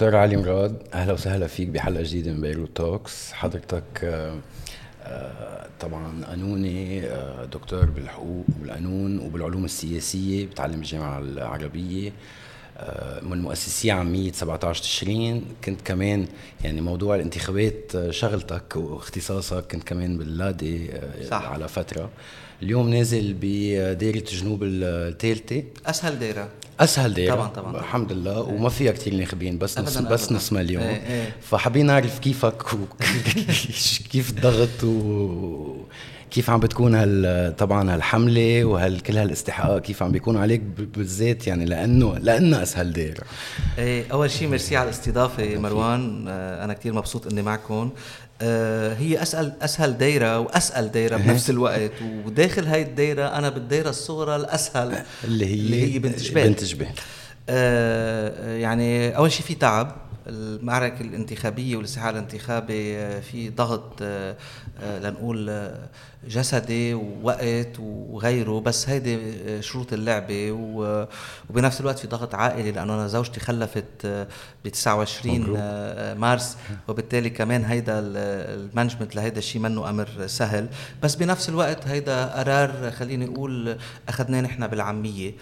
دكتور علي مراد أهلا وسهلا فيك بحلقة جديدة من بيروت توكس. حضرتك آه، آه، طبعا قانوني آه، دكتور بالحقوق والقانون وبالعلوم السياسية بتعلم بالجامعة العربية من مؤسسي عامية 17 تشرين. كنت كمان يعني موضوع الانتخابات شغلتك واختصاصك كنت كمان باللادي صح. على فترة. اليوم نازل بدائرة جنوب الثالثة. أسهل دائرة أسهل دايرة. طبعا طبعا الحمد لله. إيه. وما فيها كثير ناخبين بس نص بس نص مليون. إيه إيه. فحابين نعرف كيفك كيف الضغط و كيف عم بتكون هال طبعا هالحملة وهال كل هالاستحقاق كيف عم بيكون عليك بالذات يعني لأنه لأنه أسهل دايرة. إيه أول شيء ميرسي على الاستضافة مروان. آه، أنا كثير مبسوط إني معكم. هي اسال أسهل دايرة واسال دايرة بنفس الوقت. وداخل هاي الدايرة أنا بالدايرة الصغرى الأسهل اللي هي اللي هي بنت جبال. بنت جبال. آه يعني أول شيء في تعب. المعركة الانتخابية والاستحقاق الانتخابي آه، في ضغط آه، آه، لنقول جسدي ووقت وغيره. بس هيدي شروط اللعبة وبنفس الوقت في ضغط عائلي لأنه أنا زوجتي خلفت ب 29 مارس. وبالتالي كمان هيدا المانجمنت لهيدا الشيء منه أمر سهل. بس بنفس الوقت هيدا قرار خليني أقول أخذناه نحن بالعامية.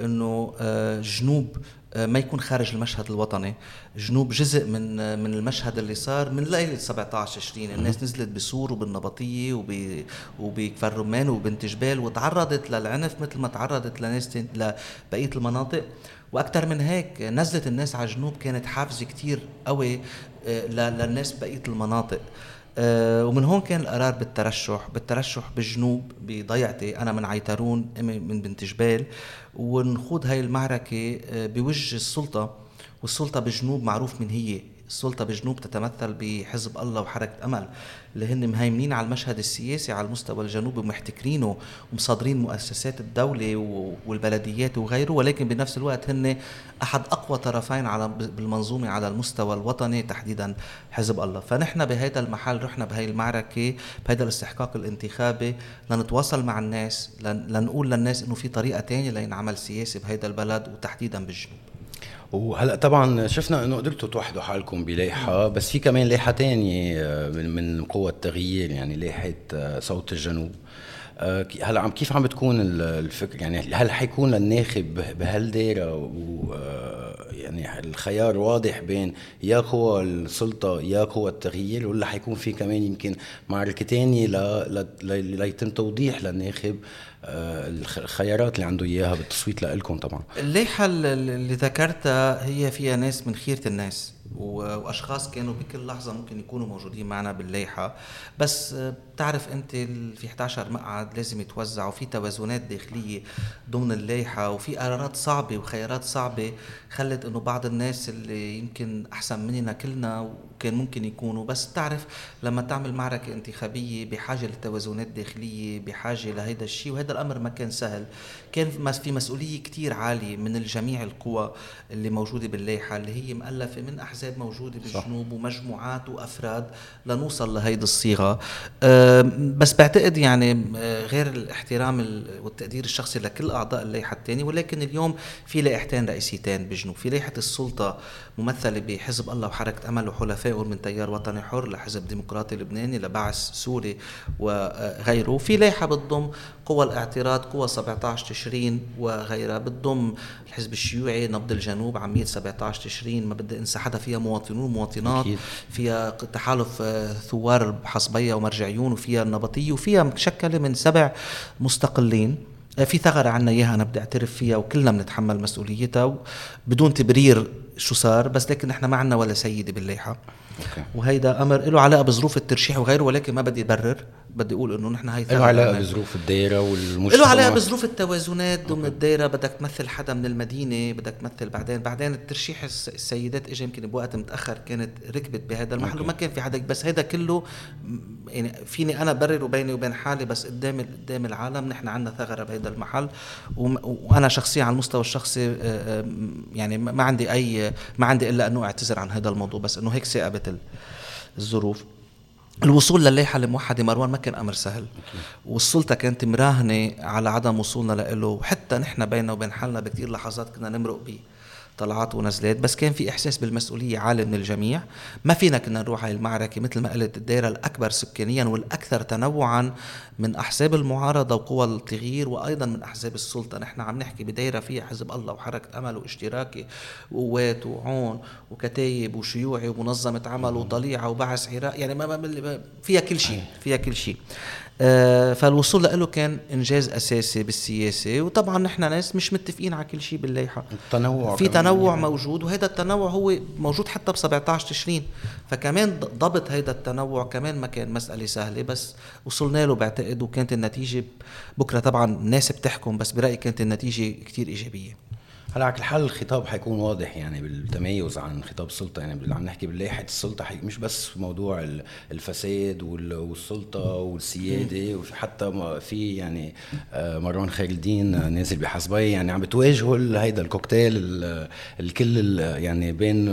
إنه جنوب آه، ما يكون خارج المشهد الوطني. جنوب جزء من آه، من المشهد اللي صار من ليلة 17 20 الناس نزلت بسور وبالنبطية وب وبكفر رمان وبنت جبال وتعرضت للعنف مثل ما تعرضت لناس لبقية المناطق. وأكثر من هيك نزلت الناس على جنوب كانت حافزه كثير قوي آه، للناس بقية المناطق. آه، ومن هون كان القرار بالترشح بالترشح بالجنوب بضيعتي أنا من عيترون أمي من بنت جبال ونخوض هاي المعركة آه، بوجه السلطة والسلطة بالجنوب معروف من هي. السلطه بجنوب تتمثل بحزب الله وحركة أمل. اللي هن مهيمنين على المشهد السياسي على المستوى الجنوبي ومحتكرينه ومصادرين مؤسسات الدولة والبلديات وغيره. ولكن بنفس الوقت هن أحد أقوى طرفين على بالمنظومة على المستوى الوطني تحديدا حزب الله. فنحن بهذا المحل رحنا بهي المعركة بهذا الاستحقاق الانتخابي لنتواصل مع الناس لنقول للناس إنه في طريقة ثانية لينعمل سياسي بهذا البلد وتحديدا بالجنوب وهلأ طبعا شفنا إنه قدرتوا توحدوا حالكم بلائحة بس في كمان لائحة ثانية آه، من قوى التغيير يعني لائحة آه، صوت الجنوب. آه، هلأ عم كيف عم بتكون الفكر يعني هل حيكون للناخب بهالدائره يعني الخيار واضح بين يا قوى السلطة يا قوى التغيير ولا حيكون في كمان يمكن معركه ثانية ليتم توضيح للناخب آه، الخيارات اللي عنده إياها بالتصويت لكم طبعا. الليحه اللي ذكرتها هي فيها ناس من خيرة الناس. وأشخاص كانوا بكل لحظة ممكن يكونوا موجودين معنا بالليحه بس بتعرف أنت في 11 مقعد لازم يتوزعوا في توازنات داخلية ضمن الليحه وفي قرارات صعبة وخيارات صعبة خلت إنه بعض الناس اللي يمكن أحسن مننا كلنا وكان ممكن يكونوا. بس بتعرف لما تعمل معركة انتخابية بحاجة لتوازنات داخلية بحاجة لهيدا الشيء وهذا الأمر ما كان سهل. كان في مسؤولية كثير عالية من الجميع القوى اللي موجودة بالليحه اللي هي مؤلفة من أحزاب احزاب موجوده بالجنوب ومجموعات وأفراد لنوصل لهيدي الصيغة. بس بعتقد يعني غير الاحترام والتقدير الشخصي لكل أعضاء اللائحة الثانية ولكن اليوم في لائحتين رئيسيتين بالجنوب في لائحة السلطة ممثله بحزب الله وحركة أمل وحلفائه من تيار وطني حر لحزب ديمقراطي لبناني لبعث سوري وغيره. وفي لائحة بتضم قوى الاعتراض قوى 17 تشرين وغيرها. بتضم الحزب الشيوعي نبض الجنوب عمية 17 تشرين. ما بدي أنسى حدا فيها مواطنون ومواطنات. فيها تحالف آه، ثوار حصبية ومرجعيون وفيها النبطية وفيها مشكلة من سبع مستقلين. آه، في ثغرة عنا إياها أنا بدي أعترف فيها وكلنا بنتحمل مسؤوليتها بدون تبرير شو صار بس لكن نحن ما عنا ولا سيدة بالليحة. أوكي. وهيدا أمر له علاقة بظروف الترشيح وغيره ولكن ما بدي أبرر. بدي أقول إنه نحن هي له علاقة بظروف الدائره والمجتمع. له علاقة بظروف التوازنات ضمن الدائره بدك تمثل حدا من المدينة بدك تمثل بعدين. بعدين الترشيح السيدات اجى يمكن بوقت متأخر كانت ركبت بهذا المحل وما كان في حدا. بس هذا كله يعني فيني أنا برر بيني وبين حالي بس قدام قدام العالم نحن عندنا ثغرة بهذا المحل. وأنا شخصيا على المستوى الشخصي يعني ما عندي أي ما عندي إلا أنه أعتذر عن هذا الموضوع بس أنه هيك ثاقبت الظروف. الوصول للائحة الموحدة مروان ما كان أمر سهل. والسلطة كانت مراهنة على عدم وصولنا له وحتى نحن بيننا وبين حالنا بكثير لحظات كنا نمرق به طلعات ونزلات بس كان في إحساس بالمسؤولية عالي من الجميع. ما فينا كنا نروح على المعركة مثل ما قلت الدائره الأكبر سكانيا والأكثر تنوعا من أحزاب المعارضة وقوى التغيير وأيضا من أحزاب السلطة. نحن عم نحكي بدائره فيها حزب الله وحركة أمل واشتراكي وقوات وعون وكتايب وشيوعي ومنظمة عمل وطليعة وبعث عراق. يعني ما فيها كل شيء فيها كل شيء. فالوصول له كان إنجاز أساسي بالسياسة وطبعا نحن ناس مش متفقين على كل شيء بالليحه التنوع في تنوع يعني. موجود وهذا التنوع هو موجود حتى ب 17 تشرين. فكمان ضبط هذا التنوع كمان ما كان مسألة سهلة بس وصلنا له بعتقد وكانت النتيجة بكرة طبعا الناس بتحكم بس برأيي كانت النتيجة كثير إيجابية. هلا على كل حال الخطاب حيكون واضح يعني بالتميز عن خطاب السلطة يعني عم نحكي بلائحه السلطة مش بس موضوع الفساد والسلطة والسيادة وحتى في يعني آه، مروان خير الدين نازل بحسبي يعني عم بتواجهوا هيدا الكوكتيل الكل يعني بين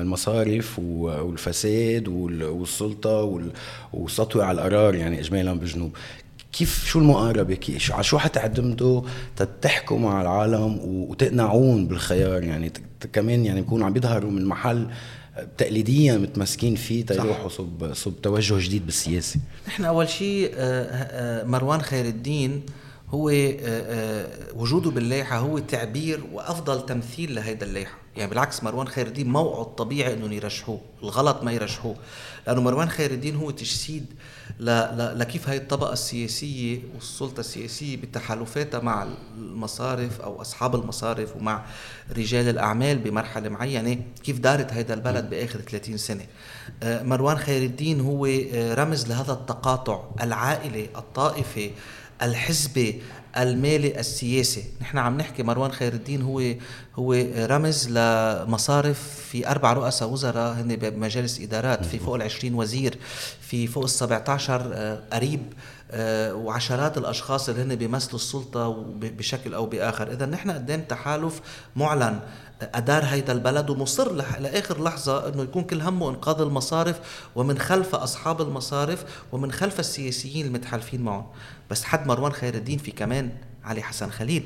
المصارف والفساد والسلطة والسطوه على القرار يعني اجمالا بجنوب. كيف شو المقاربة؟ كيف على شو حتعتمدوا تحكوا مع العالم وتقنعون بالخيار؟ يعني كمان يعني بيكونوا عم يظهروا من محل تقليديا متمسكين فيه تيروحوا صب صب توجه جديد بالسياسة. نحن أول شيء آه، آه، مروان خير الدين هو آه، وجوده باللايحه هو تعبير وأفضل تمثيل لهيدا اللايحه يعني بالعكس مروان خير الدين موعد طبيعي إنهم يرشحوه الغلط ما يرشحوه لأنه مروان خير الدين هو تجسيد لكيف هاي الطبقة السياسية والسلطة السياسية بتحالفاتها مع المصارف أو أصحاب المصارف ومع رجال الأعمال بمرحلة معينة؟ كيف دارت هذا البلد بآخر 30 سنة؟ آه، مروان خير الدين هو آه، رمز لهذا التقاطع العائلي الطائفي الحزبي المالي السياسي. نحن عم نحكي مروان خير الدين هو هو رمز لمصارف في أربع رؤساء وزراء هن بمجالس إدارات في فوق ال 20 وزير في فوق ال 17 آه، قريب. وعشرات الأشخاص اللي هن بيمثلوا السلطة بشكل أو بآخر. إذا نحن قدام تحالف معلن أدار هيدا البلد ومصر لآخر لحظة أنه يكون كل همه إنقاذ المصارف ومن خلف أصحاب المصارف ومن خلف السياسيين المتحالفين معهم. بس حد مروان خير الدين في كمان علي حسن خليل.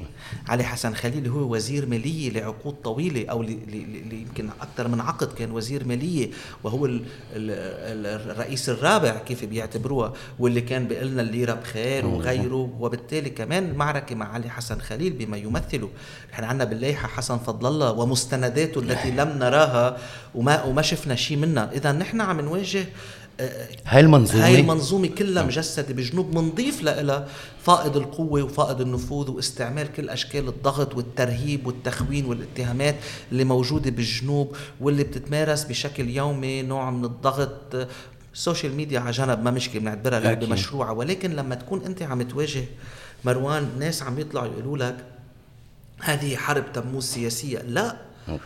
علي حسن خليل هو وزير مالية لعقود طويلة أو يمكن أكثر من عقد كان وزير مالية وهو الرئيس الرابع كيف بيعتبروها واللي كان بيقول لنا الليرة بخير وغيره. وبالتالي كمان المعركة مع علي حسن خليل بما يمثله. نحن عندنا بالليحة حسن فضل الله ومستنداته التي لم نراها وما وما شفنا شيء منها. إذا نحن عم نواجه هاي المنظومة. هاي المنظومة كلها مجسدة بجنوب منضيف لها فائض القوة وفائض النفوذ واستعمال كل أشكال الضغط والترهيب والتخوين والاتهامات اللي موجودة بالجنوب واللي بتتمارس بشكل يومي نوع من الضغط. ال social media على جنب ما مشكلة بنعتبرها لعبة مشروعة. ولكن لما تكون أنت عم تواجه مروان ناس عم يطلعوا يقولوا لك هذه حرب تموز سياسية. لا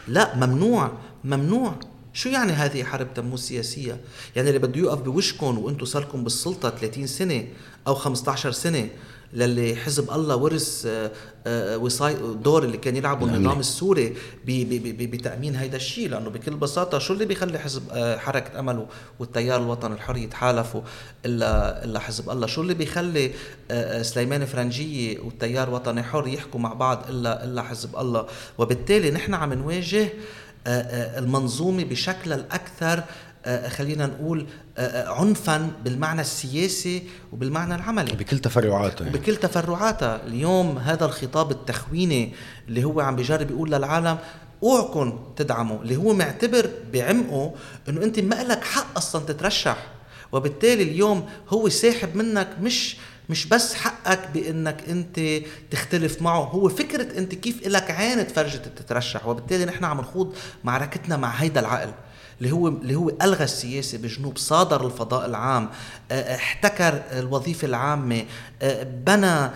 لا ممنوع ممنوع. شو يعني هذه حرب تموز سياسية؟ يعني اللي بده يوقف بوشكم وأنتم صاركم بالسلطة 30 سنة أو 15 سنة للي حزب الله ورث آه، آه، وصاي دور اللي كان يلعبه نعم. النظام السوري بتأمين هيدا الشيء لأنه بكل بساطة شو اللي بيخلي حزب آه، حركة امل والتيار الوطني الحر يتحالفوا الا إلا حزب الله شو اللي بيخلي سليمان فرنجية والتيار وطني حر يحكوا مع بعض الا إلا حزب الله وبالتالي نحن عم نواجه آه، المنظومة بشكلها الأكثر آه، خلينا نقول عنفا بالمعنى السياسي وبالمعنى العملي. بكل تفرعاتها يعني. بكل تفرعاتها اليوم هذا الخطاب التخويني اللي هو عم بيجرب يقول للعالم اوعكم تدعموا اللي هو معتبر بعمقه إنه أنت ما لك حق أصلا تترشح. وبالتالي اليوم هو ساحب منك مش مش بس حقك بإنك أنت تختلف معه هو فكرة أنت كيف لك عين تفرجت تترشح وبالتالي نحن عم نخوض معركتنا مع هيدا العقل. اللي هو اللي هو ألغى السياسة بجنوب صادر الفضاء العام احتكر الوظيفة العامة بنى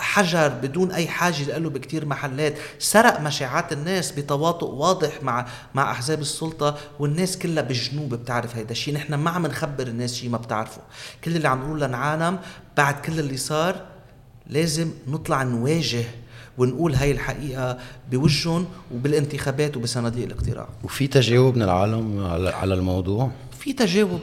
حجر بدون أي حاجة له بكثير محلات سرق مشاعات الناس بتواطؤ واضح مع مع أحزاب السلطة والناس كلها بجنوب بتعرف هيدا الشيء نحن ما عم نخبر الناس شيء ما بتعرفه. كل اللي عم نقول للعالم بعد كل اللي صار لازم نطلع نواجه ونقول هاي الحقيقة بوجهن وبالانتخابات وبصناديق الاقتراع وفي تجاوب من العالم على الموضوع؟ في تجاوب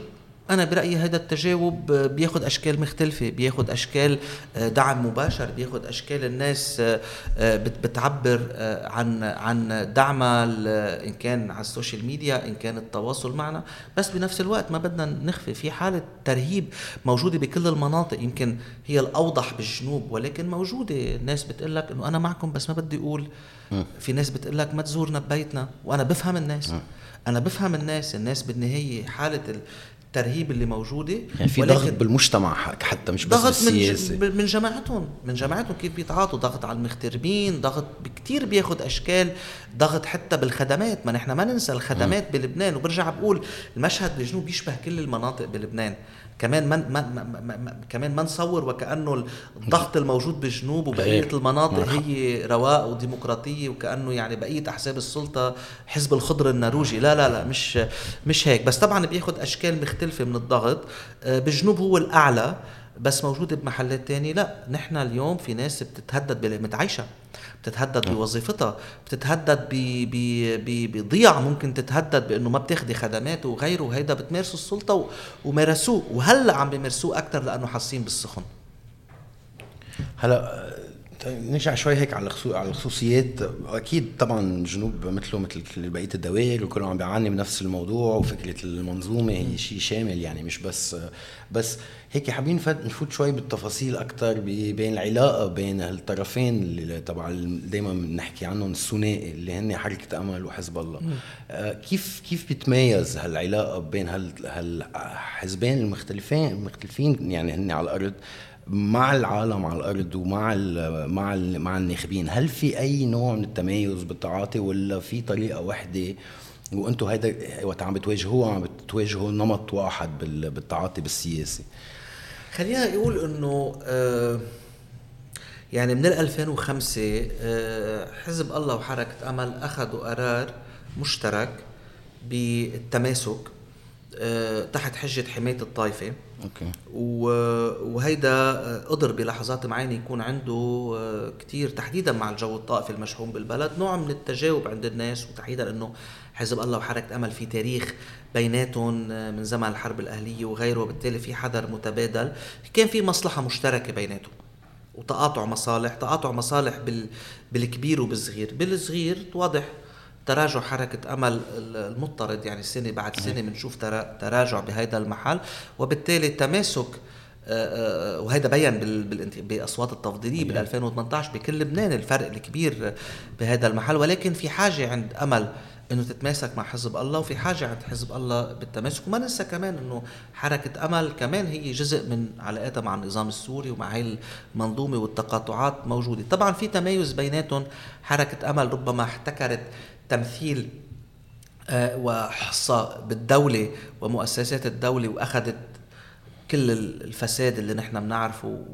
أنا برأيي هذا التجاوب بياخذ أشكال مختلفة بياخذ أشكال آه، دعم مباشر بياخذ أشكال الناس آه، آه، بتعبر عن عن دعمها إن كان على ال social media إن كان التواصل معنا. بس بنفس الوقت ما بدنا نخفي في حالة ترهيب موجودة بكل المناطق. يمكن هي الأوضح بالجنوب ولكن موجودة. الناس بتقول لك إنه أنا معكم بس ما بدي أقول. في ناس بتقول لك ما تزورنا ببيتنا وأنا بفهم الناس. أنا بفهم الناس. الناس بالنهاية حالة الترهيب اللي موجودة يعني في ضغط بالمجتمع حتى مش بس بالسياسة من, من جماعتهم من جماعتهم كيف بيتعاطوا ضغط على المغتربين ضغط كثير بياخذ أشكال ضغط حتى بالخدمات ما نحن ما ننسى الخدمات م. بلبنان وبرجع بقول المشهد بالجنوب بيشبه كل المناطق بلبنان كمان ما ما ما ما كمان ما نصور وكأنه الضغط الموجود بالجنوب وبقية المناطق هي رواق وديمقراطية وكأنه يعني بقية أحزاب السلطة حزب الخضر النرويجي لا لا لا مش مش هيك. بس طبعا بياخذ أشكال مختلفة من الضغط. آه، بالجنوب هو الأعلى. بس موجوده بمحلات تانية لا. نحن اليوم في ناس بتتهدد متعايشة بتتهدد بوظيفتها بتتهدد بضياع ممكن تتهدد بأنه ما بتاخدي خدمات وغيره وهيدا بتمارسوا السلطة ومارسوه. وهلأ عم بيمارسوه أكثر لأنه حاسين بالسخن. هلأ نرجع شوي هيك على على الخصوصيات. أكيد طبعا الجنوب مثله مثل بقية الدوائر وكله عم بيعاني من نفس الموضوع وفكرة المنظومة هي شيء شامل يعني مش بس بس هيك حابين نفوت شوي بالتفاصيل أكثر بين العلاقة بين الطرفين اللي تبع دائما بنحكي عنهم الثنائي اللي هن حركة أمل وحزب الله. آه كيف كيف بتميز هالعلاقة بين هالحزبين المختلفين المختلفين يعني هن على الأرض؟ مع العالم على الأرض ومع ال مع ال مع الناخبين هل في أي نوع من التمايز بالتعاطي ولا في طريقة واحدة وأنتم هيدا وقت عم بتواجهوها عم بتواجهوا نمط واحد بالتعاطي بالسياسة؟ خلينا نقول إنه آه يعني من 2005 آه حزب الله وحركة أمل أخذوا قرار مشترك بالتماسك آه تحت حجة حماية الطائفة. أوكي. وهيدا قدر بلحظات معينة يكون عنده آه، كثير تحديدا مع الجو الطائفي المشحون بالبلد. نوع من التجاوب عند الناس وتحديدا إنه حزب الله وحركة أمل في تاريخ بيناتهم آه، من زمن الحرب الأهلية وغيره. وبالتالي في حذر متبادل. كان في مصلحة مشتركة بيناتهم وتقاطع مصالح تقاطع مصالح بال بالكبير وبالصغير. بالصغير واضح تراجع حركة أمل المضطرد يعني سنة بعد سنة بنشوف تراجع بهذا المحل. وبالتالي تماسك آه، آه، وهذا بين بأصوات التفضيلية بال 2018 بكل لبنان الفرق الكبير بهذا المحل. ولكن في حاجة عند أمل إنه تتماسك مع حزب الله وفي حاجة عند حزب الله بالتماسك. وما ننسى كمان إنه حركة أمل كمان هي جزء من علاقاتها مع النظام السوري ومع هاي المنظومة والتقاطعات موجودة. طبعا في تمايز بيناتهم. حركة أمل ربما احتكرت تمثيل آه، وحصة بالدولة ومؤسسات الدولة وأخذت كل الفساد اللي نحن بنعرفه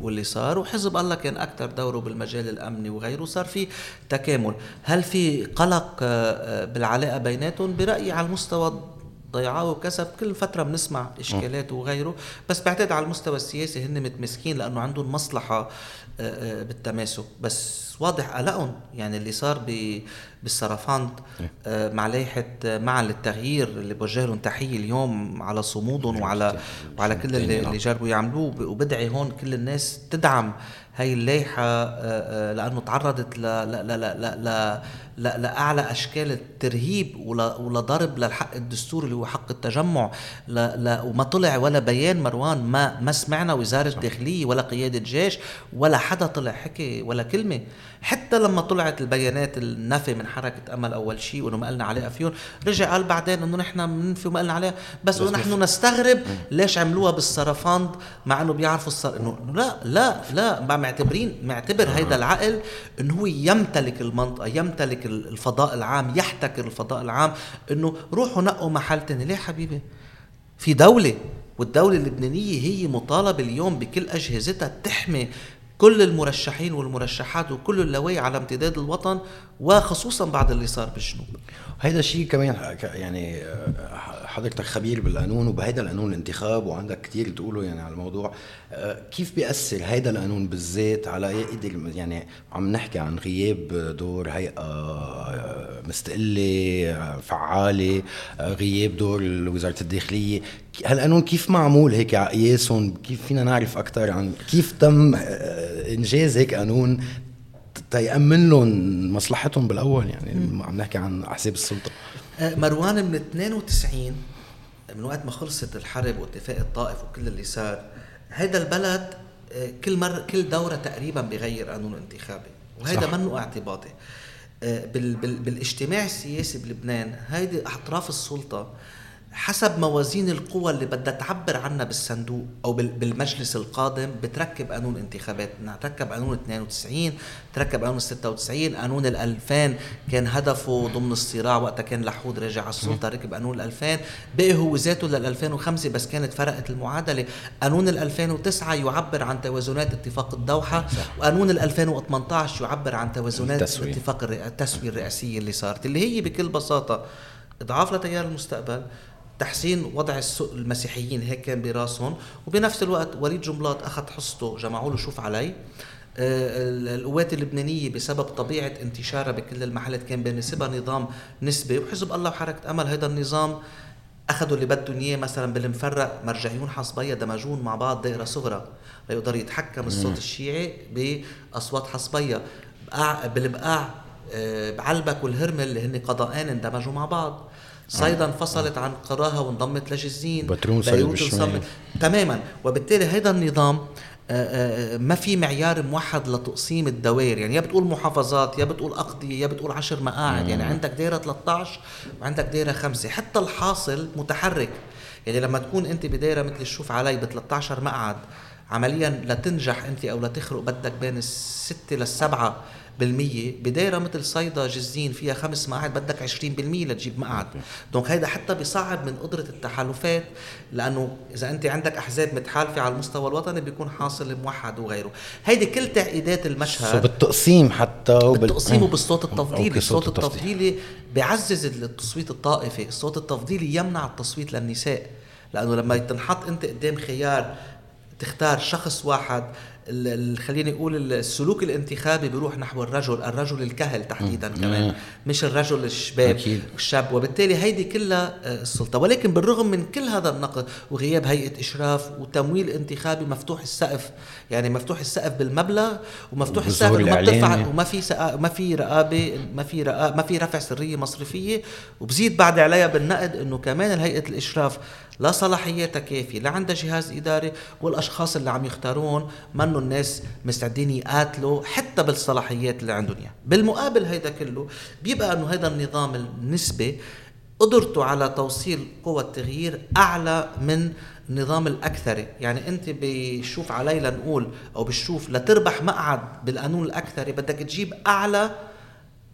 واللي صار. وحزب الله كان أكثر دوره بالمجال الأمني وغيره صار في تكامل. هل في قلق آه، آه، بالعلاقة بيناتهم؟ برأيي على المستوى ضيعاه وكسب. كل فترة بنسمع إشكالات وغيره بس بعتقد على المستوى السياسي هن متمسكين لأنه عندهم مصلحة بالتماسك. بس واضح قلقهم. يعني اللي صار بالسرفاند إيه. آه، مع لائحه آه، مع للتغيير اللي بوجه لهم تحية اليوم على صمودهم وعلى وعلى كل اللي, اللي جربوا يعملوه. وبدعي هون كل الناس تدعم هاي اللائحة آه، لأنه تعرضت ل ل ل ل ل لاعلى أشكال الترهيب ولضرب للحق الدستوري اللي هو حق التجمع وما طلع ولا بيان مروان ما ما سمعنا وزارة الداخلية ولا قيادة جيش ولا حدا طلع حكي ولا كلمة. حتى لما طلعت البيانات النفي من حركة أمل أول شيء وإنه ما قلنا عليها فيهم رجع قال بعدين إنه نحن بننفي وما قلنا عليها بس إنه نحن نستغرب ليش عملوها بالصرفند مع إنه بيعرفوا الصر... إنه لا لا لا معتبرين معتبر هيدا العقل إنه هو يمتلك المنطقة يمتلك الفضاء العام يحتكر الفضاء العام إنه روحوا نقوا محل تاني ليه حبيبي؟ في دولة والدولة اللبنانية هي مطالبة اليوم بكل أجهزتها تحمي كل المرشحين والمرشحات وكل اللوايح على امتداد الوطن وخصوصا بعد اللي صار بالجنوب. هيدا الشيء كمان يعني آه، حضرتك خبير بالقانون وبهيدا القانون الانتخاب وعندك كثير تقوله يعني على الموضوع. آه، كيف بيأثر هيدا القانون بالذات على يقدر يعني عم نحكي عن غياب دور هيئة آه، مستقلة فعالة غياب دور وزاره الداخلية؟ هالقانون كيف معمول هيك على قياسهم كيف فينا نعرف أكثر عن كيف تم إنجاز هيك قانون تيأمن لهم مصلحتهم بالأول يعني عم نحكي عن أحزاب السلطة. مروان من 92 من وقت ما خلصت الحرب واتفاق الطائف وكل اللي صار هذا البلد آه، كل مرة كل دورة تقريبا بغير قانون انتخابي وهذا منه اعتباطي. آه، بالاجتماع السياسي بلبنان هيدي أطراف السلطة حسب موازين القوى اللي بدها تعبر عنها بالصندوق أو بالمجلس القادم بتركب قانون انتخابات. تركب قانون 92 تركب قانون 96 قانون ال 2000 كان هدفه ضمن الصراع وقتها كان لحود راجع على السلطة ركب قانون ال 2000 بقي هو ذاته لل 2005 بس كانت فرقت المعادلة. قانون ال 2009 يعبر عن توازنات اتفاق الدوحة. وقانون ال 2018 يعبر عن توازنات التسوية. اتفاق التسوية الرئاسية اللي صارت اللي هي بكل بساطة اضعاف لتيار المستقبل. تحسين وضع المسيحيين هيك كان براسهم. وبنفس الوقت وليد جملات أخذ حصته جمعوا له شوف علي. آه، القوات اللبنانية بسبب طبيعة انتشارها بكل المحلات كان بيناسبها نظام نسبي. وحزب الله وحركة أمل هذا النظام أخذوا اللي بدهم إياه مثلا بالمفرق مرجعيون حصبية دمجون مع بعض دائرة صغرى ليقدر يتحكم الصوت الشيعي بأصوات حصبية. بالبقاع آه، بعلبك والهرمل اللي هن قضاءان اندمجوا مع بعض. صيدا انفصلت عن قراها وانضمت لجزين بترون بيروت تماما. وبالتالي هذا النظام آه، آه، ما في معيار موحد لتقسيم الدوائر. يعني يا بتقول محافظات يا بتقول أقضية يا بتقول عشر مقاعد. يعني عندك دايرة 13 وعندك دايرة خمسة. حتى الحاصل متحرك. يعني لما تكون أنت بدايرة مثل الشوف علي ب 13 مقعد عمليا لتنجح أنت أو لتخرق بدك بين الستة للسبعة. بالمية بدايرة مثل صيدا جزين فيها خمس مقاعد بدك 20% لتجيب مقعد. دونك هيدا حتى بيصعب من قدرة التحالفات لأنه إذا أنت عندك أحزاب متحالفة على المستوى الوطني بيكون حاصل موحد وغيره. هيدي كل تعقيدات المشهد. بالتقسيم حتى بالتقسيم وبالصوت التفضيلي. الصوت التفضيلي بيعزز التصويت الطائفي. الصوت التفضيلي يمنع التصويت للنساء لأنه لما تنحط أنت قدام خيار تختار شخص واحد خليني أقول السلوك الانتخابي بيروح نحو الرجل الرجل الكهل تحديدا كمان مش الرجل الشباب أكيد. الشاب. وبالتالي هيدي كلها آه، السلطة. ولكن بالرغم من كل هذا النقد وغياب هيئة إشراف وتمويل انتخابي مفتوح السقف يعني مفتوح السقف بالمبلغ ومفتوح السقف وما بتدفع وما في ما في رقابة ما في رقابة ما في رفع سرية مصرفية. وبزيد بعد عليها بالنقد إنه كمان هيئه الإشراف لا صلاحياتها كافيه لا عندها جهاز إداري والأشخاص اللي عم يختارون منه الناس مستعدين يقاتلوا حتى بالصلاحيات اللي عندهم إياها. بالمقابل هيدا كله بيبقى إنه هذا النظام النسبي قدرته على توصيل قوى التغيير أعلى من نظام الاكثري يعني أنت بشوف علي لنقول أو بشوف لتربح مقعد بالقانون الاكثري بدك تجيب أعلى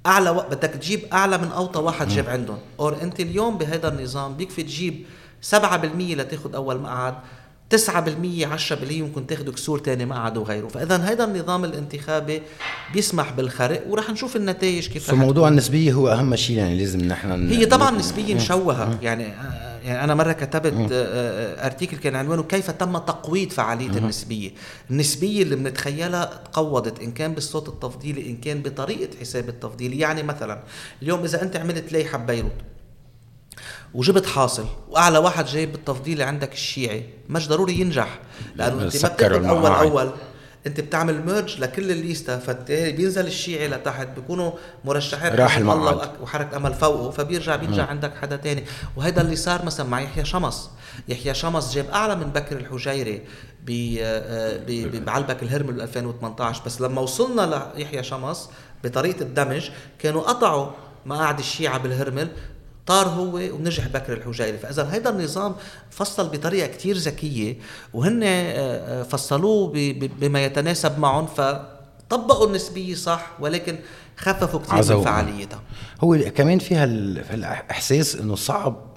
أعلى و... بدك تجيب أعلى من أوطى واحد جاب عندهم. أور أنت اليوم بهذا النظام بيكفي تجيب 7% لتاخذ أول مقعد 9% 10% ممكن تاخذوا كسور ثاني مقعد وغيره. فاذا هذا النظام الانتخابي بيسمح بالخرق وراح نشوف النتائج كيف فموضوع النسبية هو أهم شيء يعني لازم نحن هي طبعا نسبيه مشوهه يعني آه، يعني أنا مرة كتبت آه، آه، ارتيكل كان عنوانه كيف تم تقويض فعالية النسبية. النسبية اللي بنتخيلها تقوضت إن كان بالصوت التفضيلي إن كان بطريقة حساب التفضيلي. يعني مثلا اليوم إذا أنت عملت لائحة ببيروت وجبت حاصل وأعلى واحد جايب بالتفضيل عندك الشيعي. مش ضروري ينجح لأنه أنت ما بتاخذ أول أول. أنت بتعمل merge لكل ال lists فبالتالي بينزل الشيعي لتحت بيكونوا مرشحين حزب الله وحركة أمل فوقه فبيرجع بينجح عندك حدا تاني. وهذا اللي صار مثلا مع يحيى شمس. يحيى شمس جاب أعلى من بكر الحجيري بعلبك الهرمل 2018 بس لما وصلنا ليحيى شمس بطريقة الدمج كانوا قطعوا مقاعد الشيعة بالهرمل. طار هو ونجح بكر الحجيري فإذا هذا النظام فصل بطريقة كتير ذكية وهن آه، آه، فصلوه بما يتناسب معهم فطبقوا النسبية صح ولكن خففوا كثير من فعاليتها. هو كمان فيها الأحساس إنه صعب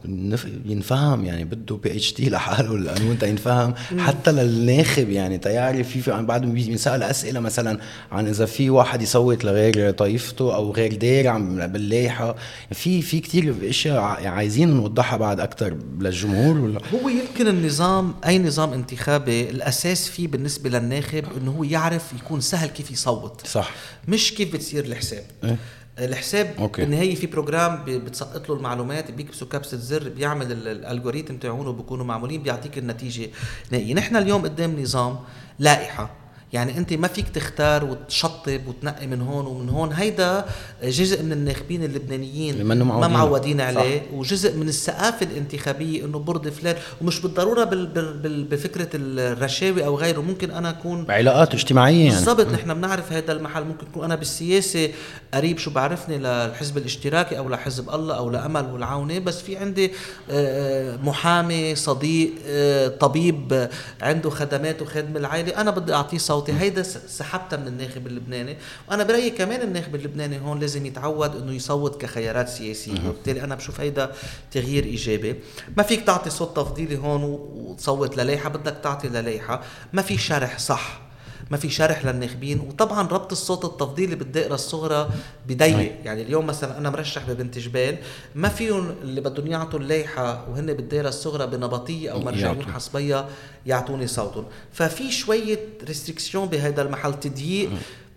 ينفهم يعني بده PhD لحاله القانون ينفهم. حتى للناخب يعني تيعرف في بعد بينسال أسئلة مثلا عن إذا في واحد يصوت لغير طائفته أو غير داير باللايحه في في كثير أشياء عايزين نوضحها بعد أكثر للجمهور ولا؟ هو يمكن النظام أي نظام انتخابي الأساس فيه بالنسبة للناخب إنه هو يعرف يكون سهل كيف يصوت. صح. مش كيف بتصير الحساب. إيه؟ الحساب okay. بالنهايه في program بتسقط له المعلومات بيكبسوا كبسه زر بيعمل ال algorithm تاعونه بيكونوا معمولين بيعطيك النتيجة نهائية نحن اليوم قدام نظام لائحة يعني أنت ما فيك تختار وتشطب وتنقي من هون ومن هون. هيدا جزء من الناخبين اللبنانيين ما معودين عليه صح. وجزء من الثقافه الانتخابية إنه برضي فلان. ومش بالضرورة بال بال بفكرة الرشاوي أو غيره ممكن أنا أكون بعلاقات اجتماعيه يعني بالضبط نحن بنعرف هذا المحل. ممكن يكون أنا بالسياسة قريب شو بعرفني للحزب الاشتراكي أو لحزب الله أو لأمل والعونه بس في عندي آه، آه، محامي صديق آه، طبيب عنده خدمات وخدمة العائلة أنا بدي أعطيه صوتي. هيدا سحبتها من الناخب اللبناني. وأنا برأيي كمان الناخب اللبناني هون لازم يتعود إنه يصوت كخيارات سياسية. وبالتالي أنا بشوف هيدا تغيير إيجابي. ما فيك تعطي صوت تفضيلي هون وتصوت للائحه بدك تعطي للائحه ما في شرح صح. ما في شرح للناخبين. وطبعا ربط الصوت التفضيلي بالدائرة الصغرى بضيق. يعني اليوم مثلا أنا مرشح ببنت جبال ما فيهم اللي بدهم يعطوا اللائحة وهن بالدائرة الصغرى بنبطية أو مرجعون حصبية يعطوني صوتهم. ففي شوية ريستريكسيون بهذا المحل تضييق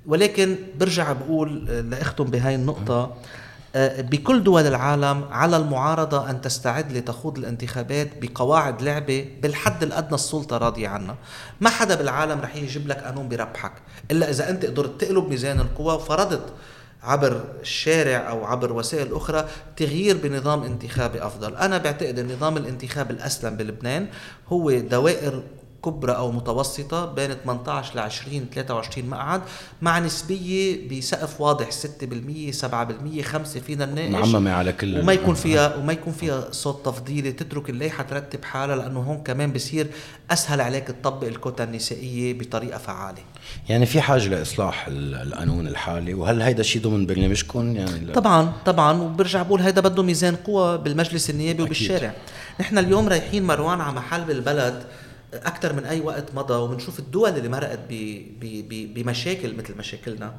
ولكن برجع بقول لاختم بهاي النقطة. بكل دول العالم على المعارضة أن تستعد لتخوض الانتخابات بقواعد لعبة بالحد الأدنى السلطة راضية عنها. ما حدا بالعالم رح يجيب لك قانون بربحك إلا إذا أنت قدرت تقلب ميزان القوى وفرضت عبر الشارع أو عبر وسائل أخرى تغيير بنظام انتخابي أفضل، أنا بعتقد النظام الانتخابي الأسلم بلبنان هو دوائر كبرى أو متوسطة بين 18 ل 20 23 مقعد مع نسبية بسقف واضح 6% 7% 5 فينا نناقش معممة على كل وما يكون فيها وما يكون فيها صوت تفضيلي. تترك اللائحة ترتب حالها لأنه هون كمان بصير أسهل عليك تطبق الكوتا النسائية بطريقة فعالة. يعني في حاجة لإصلاح القانون الحالي؟ وهل هيدا شيء ضمن برنامجكم؟ يعني طبعا طبعا. وبرجع بقول هيدا بده ميزان قوى بالمجلس النيابي وبالشارع. نحن اليوم رايحين مروان على محل بالبلد. أكثر من أي وقت مضى وبنشوف الدول اللي مرقت بمشاكل مثل مشاكلنا.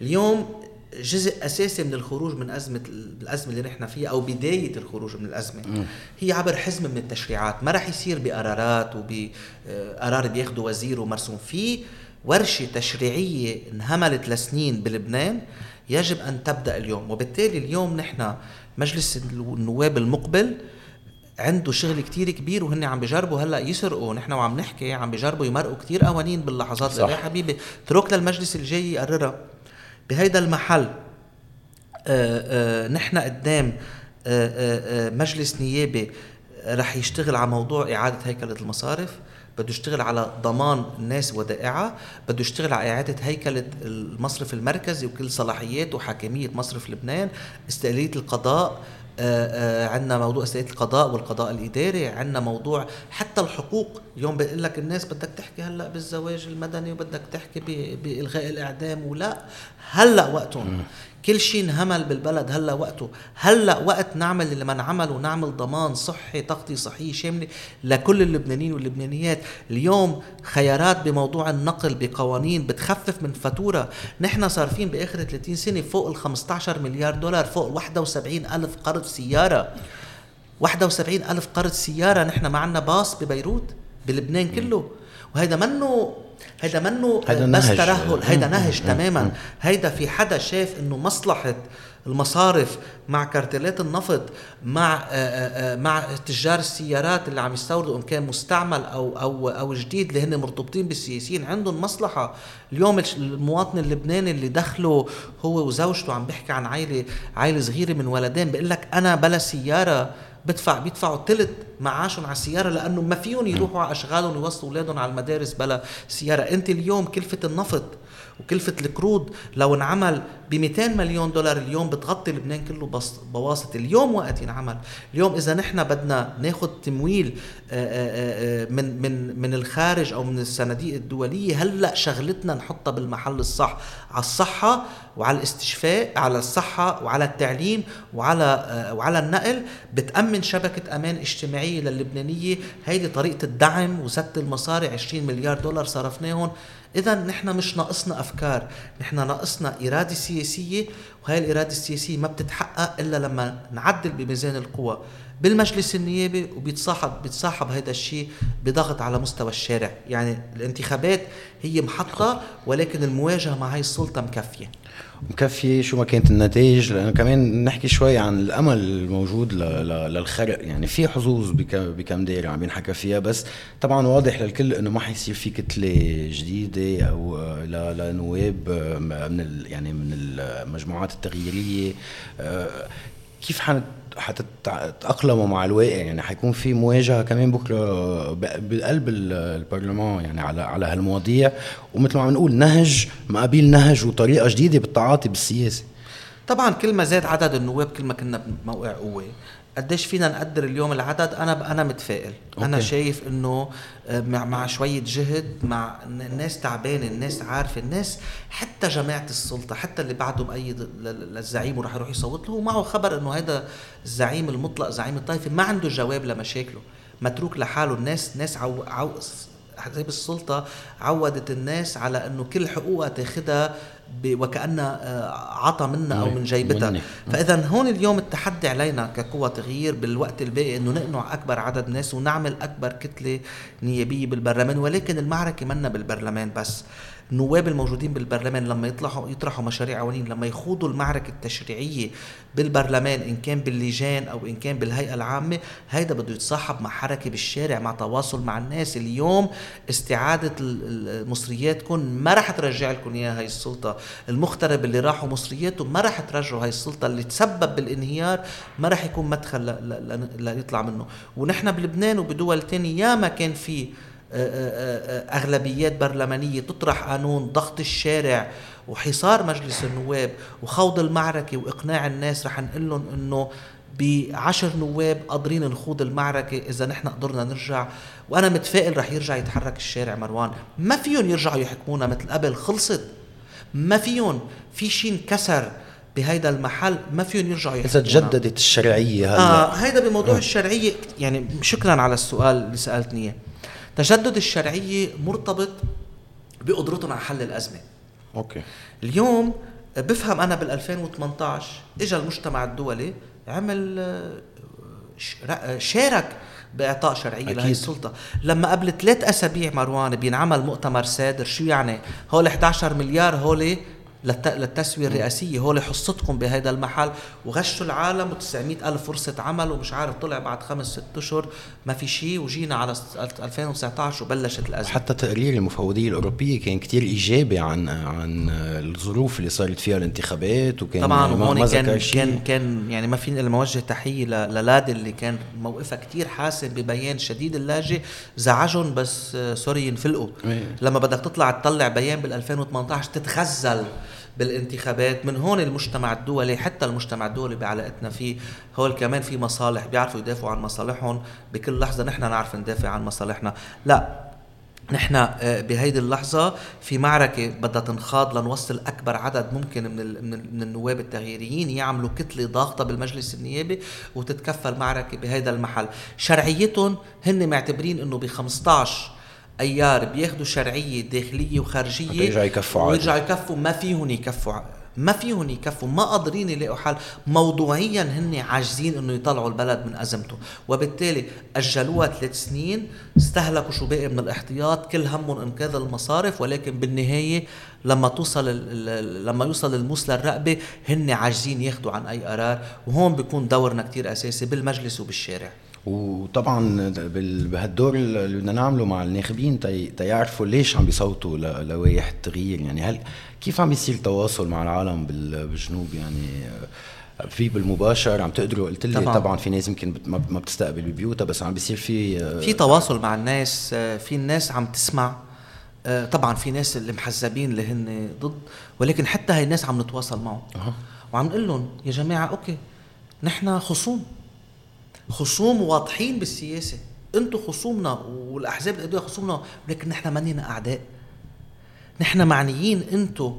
اليوم جزء أساسي من الخروج من أزمة الأزمة اللي نحن فيها أو بداية الخروج من الأزمة م. هي عبر حزمه من التشريعات. ما راح يصير بقرارات وبقرار بياخذه وزير ومرسوم. في ورشة تشريعية انهملت لسنين بلبنان يجب أن تبدأ اليوم. وبالتالي اليوم نحن مجلس النواب المقبل عنده شغل كتير كبير وهن عم بجربوا هلأ يسرقوا. نحن وعم نحكي عم بجربوا يمرقوا كتير قوانين باللحظات. اللي يا حبيبي اترك للمجلس الجاي يقررها. بهيدا المحل آآ آآ نحن قدام آآ مجلس نيابي رح يشتغل على موضوع إعادة هيكلة المصارف. بده يشتغل على ضمان الناس ودائعها بده يشتغل على إعادة هيكلة المصرف المركزي وكل صلاحيات وحاكمية مصرف لبنان استقلالية القضاء. آه، آه، عندنا موضوع استئناف القضاء والقضاء الإداري عندنا موضوع حتى الحقوق. اليوم بيقول لك الناس بدك تحكي هلأ بالزواج المدني وبدك تحكي بإلغاء الإعدام ولا هلأ وقتهم. كل شيء انهمل بالبلد هلا وقته. هلا وقت نعمل اللي ما انعمل ونعمل ضمان صحي تغطية صحية شاملة لكل اللبنانيين واللبنانيات. اليوم خيارات بموضوع النقل بقوانين بتخفف من فاتورة. نحن صارفين بآخر 30 سنة فوق ال 15 مليار دولار فوق 71 ألف قرض سيارة. 71 ألف قرض سيارة نحن معنا باص ببيروت بلبنان كله. وهيدا منه هيدا منه هيدا بس نهج. ترهل هيدا نهج تماما. هيدا في حدا شاف إنه مصلحة المصارف مع كارتيلات النفط مع آآ آآ مع تجار السيارات اللي عم يستوردوا إن كان مستعمل أو أو أو جديد اللي هن مرتبطين بالسياسيين عندهم مصلحة. اليوم المواطن اللبناني اللي دخله هو وزوجته عم بيحكي عن عائله عائله صغيرة من ولدين بيقول لك أنا بلا سيارة بدفع بيدفعوا ثلث معاشهم على السيارة لأنه ما فيهم يروحوا على أشغالهم ويوصلوا أولادهم على المدارس بلا سيارة. أنت اليوم كلفة النفط وكلفة القروض لو انعمل ب 200 مليون دولار اليوم بتغطي لبنان كله بواسطة. اليوم وقت ينعمل. اليوم إذا نحن بدنا ناخذ تمويل آه، آه، آه، من من من الخارج أو من الصناديق الدولية هلأ شغلتنا نحطها بالمحل الصح على الصحة وعلى الاستشفاء على الصحة وعلى التعليم وعلى وعلى النقل بتأمن شبكة أمان اجتماعية للبنانية. هيدي طريقة الدعم وزت المصاري 20 مليار دولار صرفناهم. اذا نحن مش ناقصنا أفكار نحن ناقصنا إرادة سياسية وهي الإرادة السياسية ما بتتحقق إلا لما نعدل بميزان القوى. بالمجلس النيابي وبيتصاحب بيتصاحب هذا الشيء بضغط على مستوى الشارع. يعني الانتخابات هي محطة ولكن المواجهة مع هاي السلطة مكفية. مكفية شو ما كانت النتائج لأنه كمان نحكي شوي عن الأمل الموجود للخرق. يعني في حظوظ بكم دايرة عم ينحكى فيها بس طبعا واضح للكل إنه ما حيصير في كتلة جديدة أو لنواب من يعني من المجموعات التغييرية. آه، كيف حتتأقلموا مع الواقع يعني حيكون في مواجهة كمان بكرة بقلب البرلمان يعني على على هالمواضيع. ومثل ما عم نقول نهج مقابل نهج وطريقة جديدة بالتعاطي بالسياسة. طبعا كل ما زاد عدد النواب كل ما كنا بموقع قوة. قديش فينا نقدر اليوم العدد؟ أنا أنا متفائل. أوكي. أنا شايف إنه آه، مع مع شوية جهد مع الناس تعبانة الناس عارفة الناس حتى جماعة السلطة حتى اللي بعده مؤيد للزعيم وراح يروح يصوت له معه خبر إنه هذا الزعيم المطلق زعيم الطائفة ما عنده جواب لمشاكله. متروك لحاله. الناس ناس عو, عو حزب السلطة عودت الناس على إنه كل حقوقها تاخذها وكانها آه، عطى منا أو من جيبتها فإذا هون اليوم التحدي علينا كقوة تغيير بالوقت الباقي إنه نقنع أكبر عدد ناس ونعمل أكبر كتلة نيابية بالبرلمان ولكن المعركة منا بالبرلمان بس. النواب الموجودين بالبرلمان لما يطلعوا يطرحوا مشاريع قوانين لما يخوضوا المعركة التشريعية بالبرلمان إن كان باللجان أو إن كان بالهيئة العامة هيدا بده يتصاحب مع حركة بالشارع مع تواصل مع الناس. اليوم استعادة مصرياتكم ما رح ترجع لكم إياها هي السلطة. المغترب اللي راحوا مصرياتهم ما رح ترجعوا هاي السلطة. اللي تسبب بالانهيار ما رح يكون مدخل ليطلع منه. ونحن بلبنان وبدول تانية ياما كان في أغلبيات برلمانية تطرح قانون ضغط الشارع وحصار مجلس النواب وخوض المعركة وإقناع الناس رح نقول لهم إنه بعشر نواب قادرين نخوض المعركة إذا نحن قدرنا نرجع. وأنا متفائل رح يرجع يتحرك الشارع مروان. ما فيهم يرجعوا يحكمونا مثل قبل خلصت. ما فيهم في شيء انكسر بهيدا المحل ما فيهم يرجعوا يحكمونا. إذا تجددت الشرعية هلا. آه هيدا بموضوع آه. الشرعية. يعني شكرا على السؤال اللي سألتني إياه. تجدد الشرعية مرتبط بقدرتهم على حل الأزمة. أوكي. اليوم بفهم أنا بال 2018 اجى المجتمع الدولي عمل آه، شارك بإعطاء شرعية لهي السلطة. لما قبل ثلاث أسابيع مروان بينعمل مؤتمر سادر شو يعني؟ هول 11 مليار هول للتسوية الرئاسية. هو حصتكم بهذا المحل وغشوا العالم و900 ألف فرصة عمل ومش عارف طلع بعد خمس ست أشهر ما في شيء. وجينا على 2019 وبلشت الأزمة. حتى تقرير المفوضية الأوروبية كان كتير إيجابي عن عن الظروف اللي صارت فيها الانتخابات وكان طبعا هون كان كان كان يعني ما فيني الا اوجه تحيه للادي اللي كان موقفها كتير حاسم ببيان شديد اللاجئ. زعجهم بس سوري ينفلقوا إيه. لما بدك تطلع تطلع بيان بال 2018 تتغزل. بالانتخابات من هون المجتمع الدولي حتى المجتمع الدولي بعلاقتنا فيه هول كمان في مصالح بيعرفوا يدافعوا عن مصالحهم بكل لحظة نحن نعرف ندافع عن مصالحنا. لا نحن آه، بهيدي اللحظة في معركة بدها تنخاض لنوصل أكبر عدد ممكن من من النواب التغييريين يعملوا كتلة ضاغطة بالمجلس النيابي وتتكفى المعركة بهيدا المحل. شرعيتهم هن معتبرين أنه ب 15 أيار بياخذوا شرعية داخلية وخارجية ويرجعوا يكفوا ويرجعوا يكفوا. ما فيهم يكفوا ما فيهم يكفوا. ما قادرين يلاقوا حل. موضوعيا هن عاجزين إنه يطلعوا البلد من أزمته. وبالتالي أجلوها ثلاث سنين استهلكوا شو باقي من الاحتياط. كل همهم إنقاذ المصارف. ولكن بالنهاية لما توصل لما يوصل الموس للرقبه هن عاجزين ياخذوا عن أي قرار. وهون بيكون دورنا كتير أساسي بالمجلس وبالشارع. وطبعا بهالدور اللي بدنا نعمله مع الناخبين تيعرفوا ليش عم بيصوتوا لوائح التغيير. يعني هل كيف عم بيصير تواصل مع العالم بالجنوب؟ يعني في بالمباشر عم تقدروا قلت لي طبعا, طبعا في ناس يمكن ما بتستقبل ببيوتها بس عم بيصير في في تواصل مع الناس في الناس عم تسمع. طبعا في ناس اللي محزبين اللي هن ضد ولكن حتى هاي الناس عم نتواصل معهم. أه. وعم نقول لهم يا جماعة أوكي نحن خصوم. خصوم واضحين بالسياسة. أنتم خصومنا والأحزاب الأدوية خصومنا لكن نحن مانينا أعداء. نحن معنيين أنتم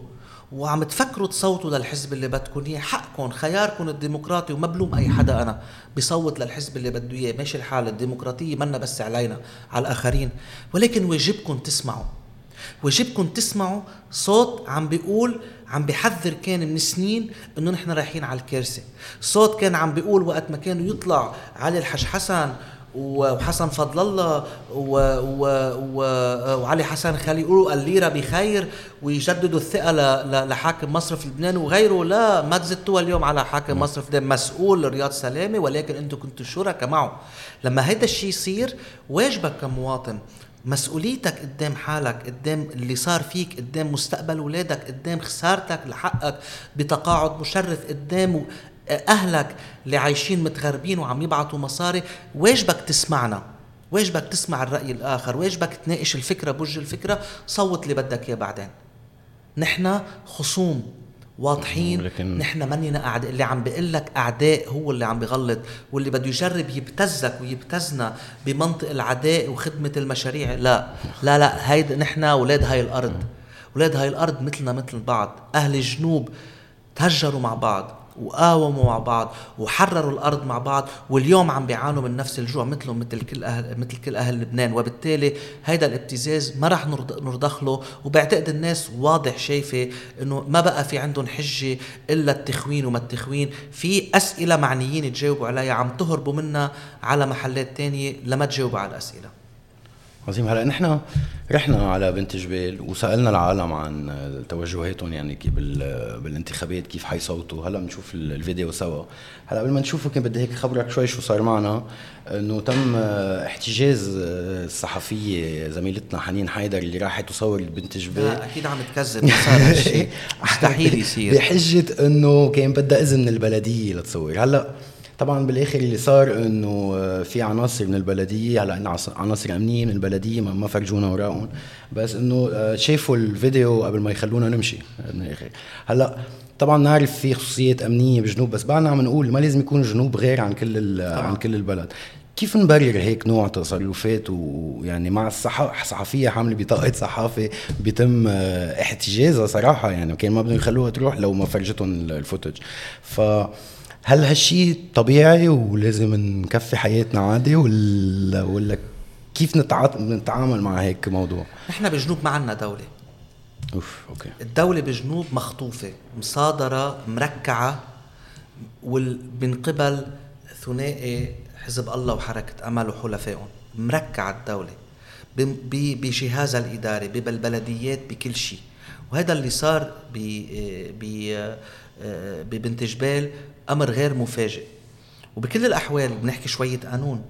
وعم تفكروا تصوتوا للحزب اللي بدكم. اياه حقكم خياركم الديمقراطي وما بلوم أي حدا أنا. بصوت للحزب اللي بده إياه. ماشي الحال الديمقراطية منا بس علينا على الآخرين. ولكن واجبكم تسمعوا. واجبكم تسمعوا صوت عم بيقول عم بحذر كان من سنين إنه نحن رايحين على الكارثة. صوت كان عم بيقول وقت ما كانوا يطلع علي الحش حسن وحسن فضل الله و... و... و... وعلي حسن خلي يقولوا الليرة بخير ويجددوا الثقة ل... لحاكم مصرف لبنان وغيره. لا ما تزتوها اليوم على حاكم مصرف. لبنان مسؤول رياض سلامة ولكن أنتم كنتوا شركاء معه. لما هيدا الشيء يصير واجبك كمواطن مسؤوليتك قدام حالك قدام اللي صار فيك قدام مستقبل اولادك قدام خسارتك لحقك بتقاعد مشرف قدام أهلك اللي عايشين متغربين وعم يبعثوا مصاري. واجبك تسمعنا واجبك تسمع الرأي الآخر واجبك تناقش الفكرة بوجه الفكرة صوت اللي بدك إياه بعدين. نحن خصوم واضحين. لكن... نحن مننا اعداء اللي عم بيقول لك أعداء هو اللي عم بغلط واللي بده يجرب يبتزك ويبتزنا بمنطق العداء وخدمة المشاريع. لا لا لا هيدا نحن أولاد هاي الأرض. أولاد هاي الأرض مثلنا مثل بعض. أهل الجنوب تهجروا مع بعض. وقاوموا مع بعض وحرروا الأرض مع بعض واليوم عم بيعانوا من نفس الجوع مثلهم مثل كل أهل مثل كل أهل لبنان. وبالتالي هيدا الابتزاز ما راح نرضخ له وبعتقد الناس واضح شايفة إنه ما بقى في عندهم حجة إلا التخوين وما التخوين. في أسئلة معنيين تجاوبوا عليها عم تهربوا منها على محلات تانية لما تجاوبوا على الأسئلة. عظيم. هلا نحن رحنا على بنت جبال وسألنا العالم عن توجهاتهم يعني بالانتخابات كيف حيصوتوا. هلا بنشوف الفيديو سوا. هلا قبل ما نشوفه كان بدي هيك خبرك شوي شو صار معنا. إنه تم احتجاز الصحفية زميلتنا حنين حيدر اللي راحت تصور بنت جبال. أكيد عم تكذب. صار هالشيء مستحيل يصير. بحجة إنه كان بدها إذن من البلدية لتصور. هلا طبعا بالآخر اللي صار إنه آه، في عناصر من البلدية هلا عندنا عناصر أمنية من البلدية ما فرجونا وراءهم بس إنه آه، شافوا الفيديو قبل ما يخلونا نمشي من الآخر. هلأ طبعا نعرف في خصوصيات أمنية بجنوب بس بعدنا عم نقول ما لازم يكون جنوب غير عن كل عن كل البلد. كيف نبرر هيك نوع تصرفات ويعني مع الصحفيه حامله بطاقة صحافة بيتم آه، احتجازها صراحة يعني كان ما بدهم يخلوها تروح لو ما فرجتهم الفوتج. ف هل هالشيء طبيعي ولازم نكفي حياتنا عادي ولا ولا كيف نتعامل مع هيك موضوع؟ نحن بجنوب ما عندنا دولة. أوف أوكي. الدولة بجنوب مخطوفة مصادرة مركعة من قبل ثنائي حزب الله وحركة أمل وحلفائهم. مركعة الدولة. بجهازها الإداري بالبلديات بكل شيء. وهذا اللي صار ببنت جبال أمر غير مفاجئ. وبكل الأحوال بنحكي شوية قانون.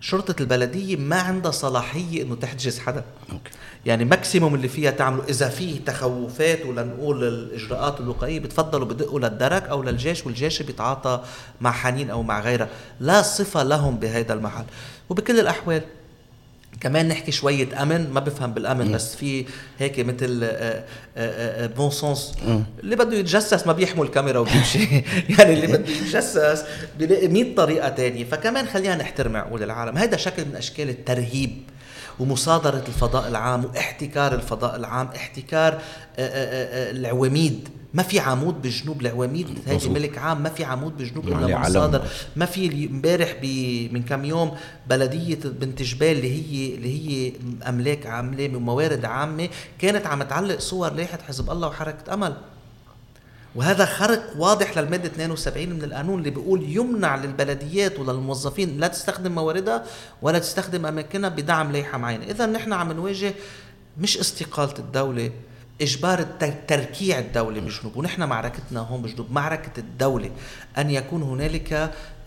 شرطة البلدية ما عندها صلاحية إنه تحجز حدا. okay. يعني maximum اللي فيها تعمله إذا في تخوفات ولا نقول الإجراءات الوقائية بتفضلوا بدقوا للدرك أو للجيش والجيش بيتعاطى مع حنين أو مع غيرها. لا صفة لهم بهذا المحل. وبكل الأحوال كمان نحكي شوية أمن ما بفهم بالأمن بس في هيك مثل bon sens اللي بده يتجسس ما بيحمل كاميرا وبيمشي. يعني اللي بده يتجسس بيلاقي 100 طريقة تانية. فكمان خلينا نحترم عقول العالم. هذا شكل من أشكال الترهيب. ومصادرة الفضاء العام واحتكار الفضاء العام احتكار العواميد. ما في عمود بجنوب العواميد هيدي ملك عام ما في عمود بجنوب إلا مصادر. ما في امبارح من كم يوم بلدية بنت جبال اللي هي اللي هي أملاك عاملة وموارد عامة كانت عم تعلق صور لائحه حزب الله وحركة أمل. وهذا خرق واضح للمادة 72 من القانون اللي بيقول يمنع للبلديات وللموظفين لا تستخدم مواردها ولا تستخدم أماكنها بدعم لائحة معينة، اذا نحن عم نواجه مش استقالة الدولة إجبار تركيع الدولة بجنوب ونحن معركتنا هون بجنوب معركة الدولة. أن يكون هنالك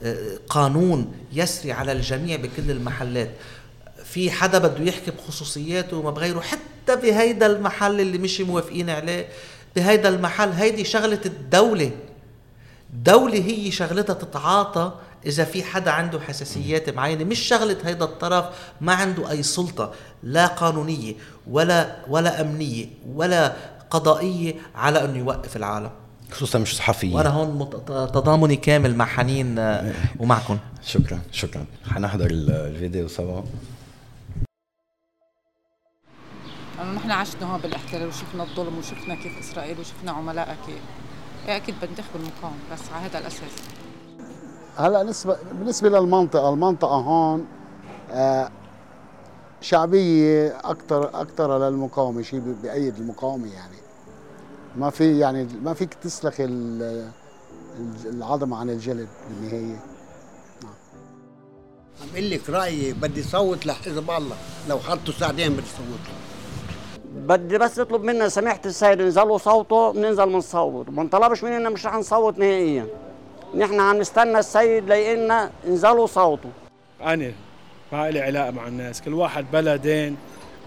آه، قانون يسري على الجميع بكل المحلات. في حدا بده يحكي بخصوصياته وما بغيره حتى بهيدا المحل اللي مش موافقين عليه. بهيدا المحل هيدي شغلة الدولة. الدولة هي شغلتها تتعاطى إذا في حدا عنده حساسيات معينة. مش شغلة هيدا الطرف ما عنده أي سلطة لا قانونية ولا ولا أمنية ولا قضائية على أنه يوقف العالم. خصوصا مش صحفيين وأنا هون تضامني كامل مع حنين ومعكم. شكرا شكرا. حنحضر الفيديو سوا. لأنه نحن عشنا هون بالاحتلال وشفنا الظلم وشفنا كيف إسرائيل وشفنا عملائها كيف إيه، أكيد بنتخب المقاومه بس على هذا الأساس. هلا بالنسبة بالنسبة للمنطقة المنطقة هون آه شعبية أكثر أكثر للمقاومة شيء بأيد المقاومة يعني. ما في يعني ما فيك تسلخ العظم عن الجلد بالنهاية. عم لك رأيي بدي صوت لحزب الله. لو حطوا ساعتين بدي صوت. له بدي بس اطلب منا سماحه السيد انزلوا صوته بننزل بنصوت ما انطلبش مننا مش رح نصوت نهائيا. نحن عم نستنى السيد ليقلنا انزلوا صوته. أنا ما لي علاقه مع الناس. كل واحد بلا دين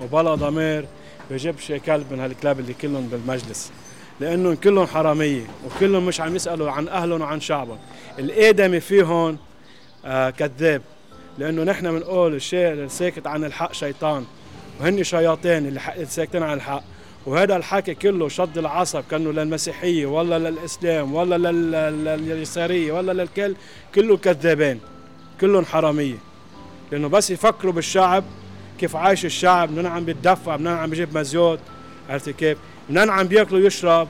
وبلا ضمير بجيبش كلب من هالكلاب اللي كلهم بالمجلس. لأنهم كلهم حرامية وكلهم مش عم يسألوا عن أهلهم وعن شعبهم. الادمي فيهم آه كذاب. لأنه نحن بنقول الشيء الساكت عن الحق شيطان. وهن شياطين اللي ساكتين عن الحق. وهذا الحكي كله شد العصب كانه للمسيحية ولا للإسلام ولا لليسارية ولا للكل كله كذابين كلهم حرامية. لأنه بس يفكروا بالشعب كيف عايش الشعب منين عم بيتدفع منين عم بيجيب مزيوت عرفتي كيف؟ منين عم بياكل ويشرب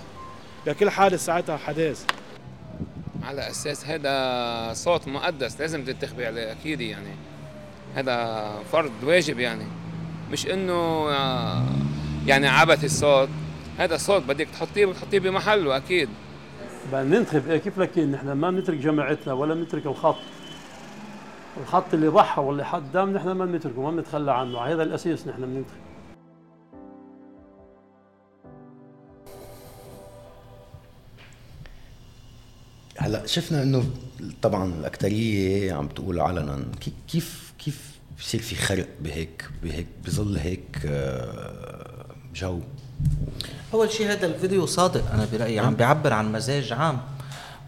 لكل حادث ساعتها حدث على أساس هذا صوت مقدس لازم تنتخبي عليه أكيد يعني. هذا فرض واجب يعني. مش إنه يعني عبث الصوت. هذا صوت بدك تحطيه بتحطيه بمحله أكيد. ننتخب. إيه كيف لكن نحن ما بنترك جماعتنا ولا بنترك الخط؟ الخط اللي ضحى واللي حط دم نحن ما بنتركه ما بنتخلى عنه. هذا الأساس نحن بننتخب. هلأ شفنا إنه طبعا الاكثريه عم تقول علنا. كيف كيف بصير في خرق بهيك بهيك بظل هيك آه، جو. أول شيء هذا الفيديو صادق أنا برأيي عم بيعبر عن مزاج عام